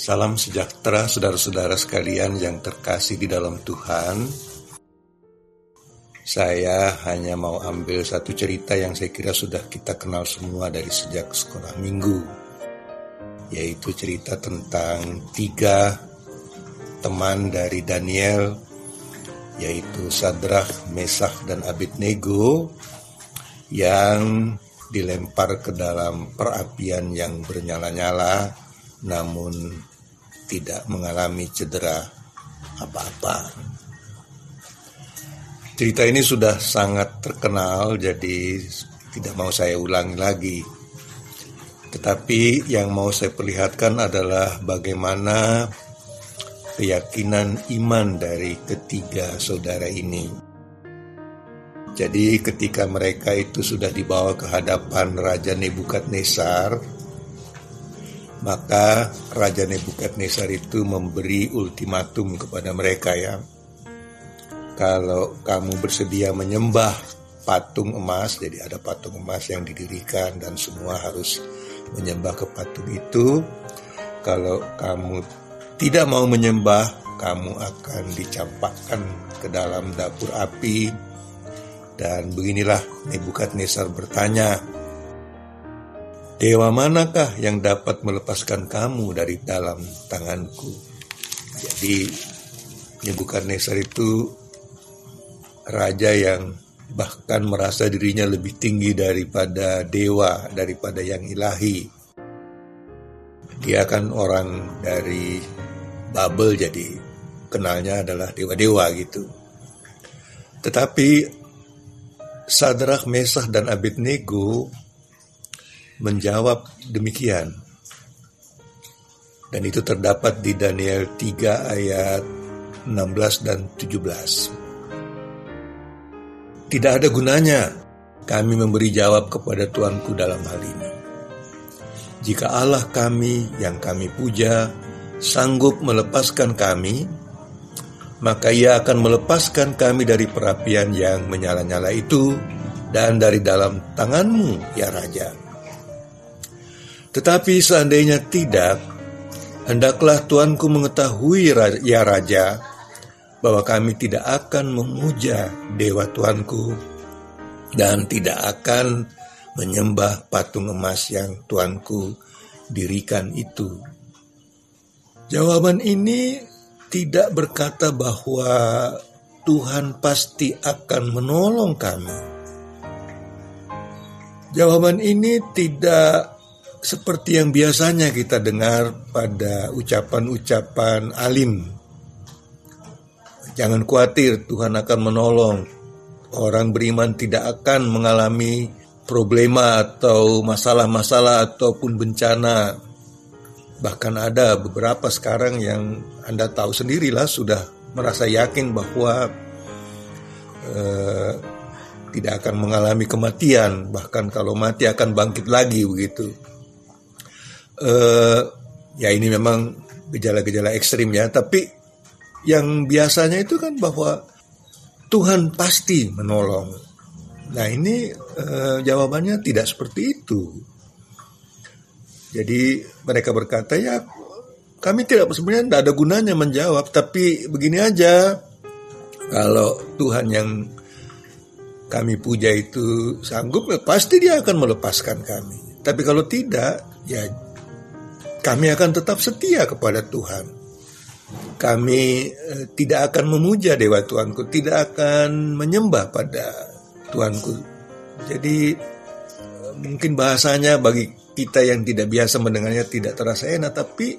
Salam sejahtera saudara-saudara sekalian yang terkasih di dalam Tuhan. Saya hanya mau ambil satu cerita yang saya kira sudah kita kenal semua dari sejak sekolah minggu. Yaitu cerita tentang tiga teman dari Daniel, yaitu Sadrach, Mesach, dan Abednego yang dilempar ke dalam perapian yang bernyala-nyala namun tidak mengalami cedera apa-apa. Cerita ini sudah sangat terkenal jadi tidak mau saya ulangi lagi. Tetapi yang mau saya perlihatkan adalah bagaimana keyakinan iman dari ketiga saudara ini. Jadi ketika mereka itu sudah dibawa ke hadapan Raja Nebukadnezar, maka Raja Nebukadnezar itu memberi ultimatum kepada mereka ya. Kalau kamu bersedia menyembah patung emas, jadi ada patung emas yang didirikan dan semua harus menyembah ke patung itu. Kalau kamu tidak mau menyembah, kamu akan dicampakkan ke dalam dapur api dan beginilah Nebukadnezar bertanya, Dewa manakah yang dapat melepaskan kamu dari dalam tanganku? Jadi Nebukadnezar itu raja yang bahkan merasa dirinya lebih tinggi daripada dewa, daripada yang ilahi. Dia kan orang dari Babel jadi kenalnya adalah dewa-dewa gitu. Tetapi Sadrach, Mesah, dan Abednego menjawab demikian. Dan itu terdapat di Daniel 3 ayat 16 dan 17. Tidak ada gunanya kami memberi jawab kepada Tuanku dalam hal ini. Jika Allah kami yang kami puja sanggup melepaskan kami, maka ia akan melepaskan kami dari perapian yang menyala-nyala itu dan dari dalam tanganmu, ya Raja. Tetapi seandainya tidak, hendaklah Tuanku mengetahui, ya Raja, bahwa kami tidak akan memuja Dewa Tuanku dan tidak akan menyembah patung emas yang Tuanku dirikan itu. Jawaban ini tidak berkata bahwa Tuhan pasti akan menolong kami. Jawaban ini tidak seperti yang biasanya kita dengar pada ucapan-ucapan alim. Jangan khawatir, Tuhan akan menolong. Orang beriman tidak akan mengalami problema atau masalah-masalah ataupun bencana Bahkan ada beberapa sekarang yang Anda tahu sendirilah sudah merasa yakin bahwa eh, tidak akan mengalami kematian, bahkan kalau mati akan bangkit lagi begitu. Eh, ya ini memang gejala-gejala ekstrim ya, tapi yang biasanya itu kan bahwa Tuhan pasti menolong. Nah ini eh, jawabannya tidak seperti itu. Jadi mereka berkata ya kami tidak sebenarnya tidak ada gunanya menjawab tapi begini aja kalau Tuhan yang kami puja itu sanggup pasti dia akan melepaskan kami. Tapi kalau tidak ya kami akan tetap setia kepada Tuhan. Kami eh, tidak akan memuja dewa Tuanku, tidak akan menyembah pada Tuanku. Jadi eh, mungkin bahasanya bagi kita yang tidak biasa mendengarnya tidak terasa enak, tapi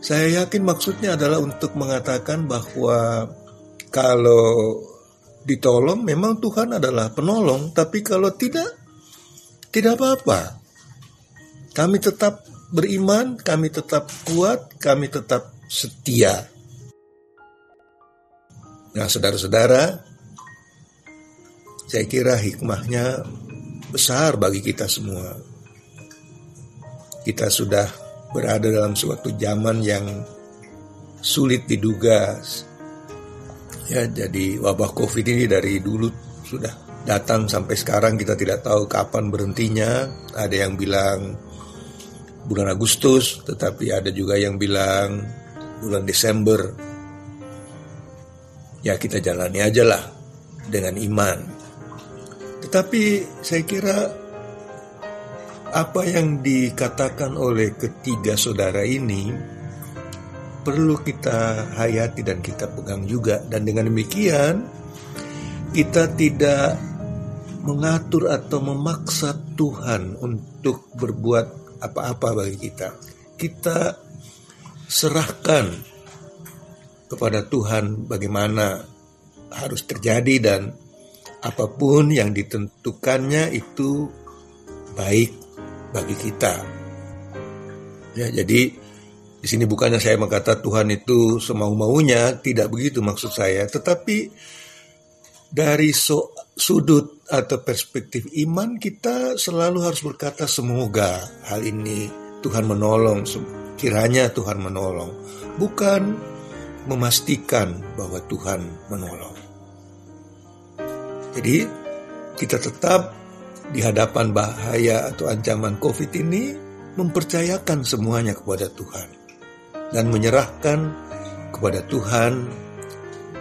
saya yakin maksudnya adalah untuk mengatakan bahwa kalau ditolong memang Tuhan adalah penolong, tapi kalau tidak, tidak apa-apa. Kami tetap beriman, kami tetap kuat, kami tetap setia. Nah, saudara-saudara, saya kira hikmahnya besar bagi kita semua kita sudah berada dalam suatu zaman yang sulit diduga. Ya, jadi wabah Covid ini dari dulu sudah datang sampai sekarang kita tidak tahu kapan berhentinya. Ada yang bilang bulan Agustus, tetapi ada juga yang bilang bulan Desember. Ya kita jalani aja lah dengan iman. Tetapi saya kira apa yang dikatakan oleh ketiga saudara ini perlu kita hayati dan kita pegang juga dan dengan demikian kita tidak mengatur atau memaksa Tuhan untuk berbuat apa-apa bagi kita. Kita serahkan kepada Tuhan bagaimana harus terjadi dan apa pun yang ditentukannya itu baik bagi kita. Ya, jadi di sini bukannya saya mengatakan Tuhan itu semau-maunya, tidak begitu maksud saya, tetapi dari so, sudut atau perspektif iman kita selalu harus berkata semoga hal ini Tuhan menolong, kiranya Tuhan menolong, bukan memastikan bahwa Tuhan menolong. Jadi kita tetap di hadapan bahaya atau ancaman COVID ini mempercayakan semuanya kepada Tuhan dan menyerahkan kepada Tuhan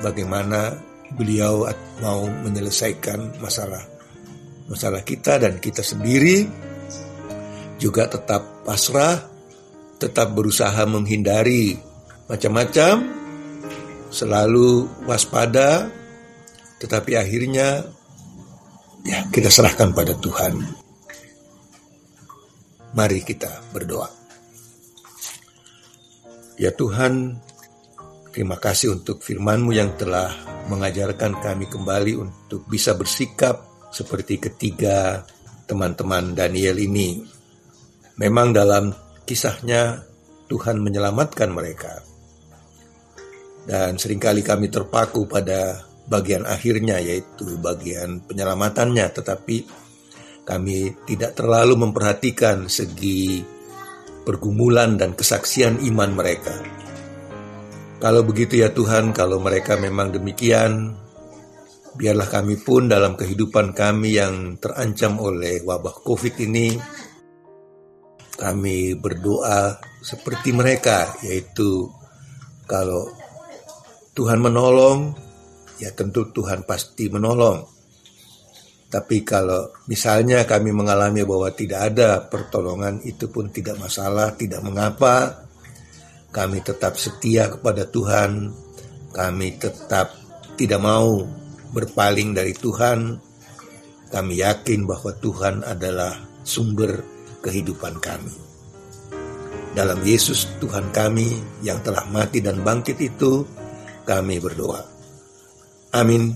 bagaimana beliau mau menyelesaikan masalah masalah kita dan kita sendiri juga tetap pasrah, tetap berusaha menghindari macam-macam, selalu waspada, tetapi akhirnya ya kita serahkan pada Tuhan. Mari kita berdoa. Ya Tuhan, terima kasih untuk firman-Mu yang telah mengajarkan kami kembali untuk bisa bersikap seperti ketiga teman-teman Daniel ini. Memang dalam kisahnya Tuhan menyelamatkan mereka. Dan sering kali kami terpaku pada bagian akhirnya yaitu bagian penyelamatannya tetapi kami tidak terlalu memperhatikan segi pergumulan dan kesaksian iman mereka. Kalau begitu ya Tuhan, kalau mereka memang demikian, biarlah kami pun dalam kehidupan kami yang terancam oleh wabah COVID ini, kami berdoa seperti mereka, yaitu kalau Tuhan menolong, ya tentu Tuhan pasti menolong. Tapi kalau misalnya kami mengalami bahwa tidak ada pertolongan, itu pun tidak masalah, tidak mengapa kami tetap setia kepada Tuhan, kami tetap tidak mau berpaling dari Tuhan. Kami yakin bahwa Tuhan adalah sumber kehidupan kami. Dalam Yesus Tuhan kami yang telah mati dan bangkit itu, kami berdoa. Amin.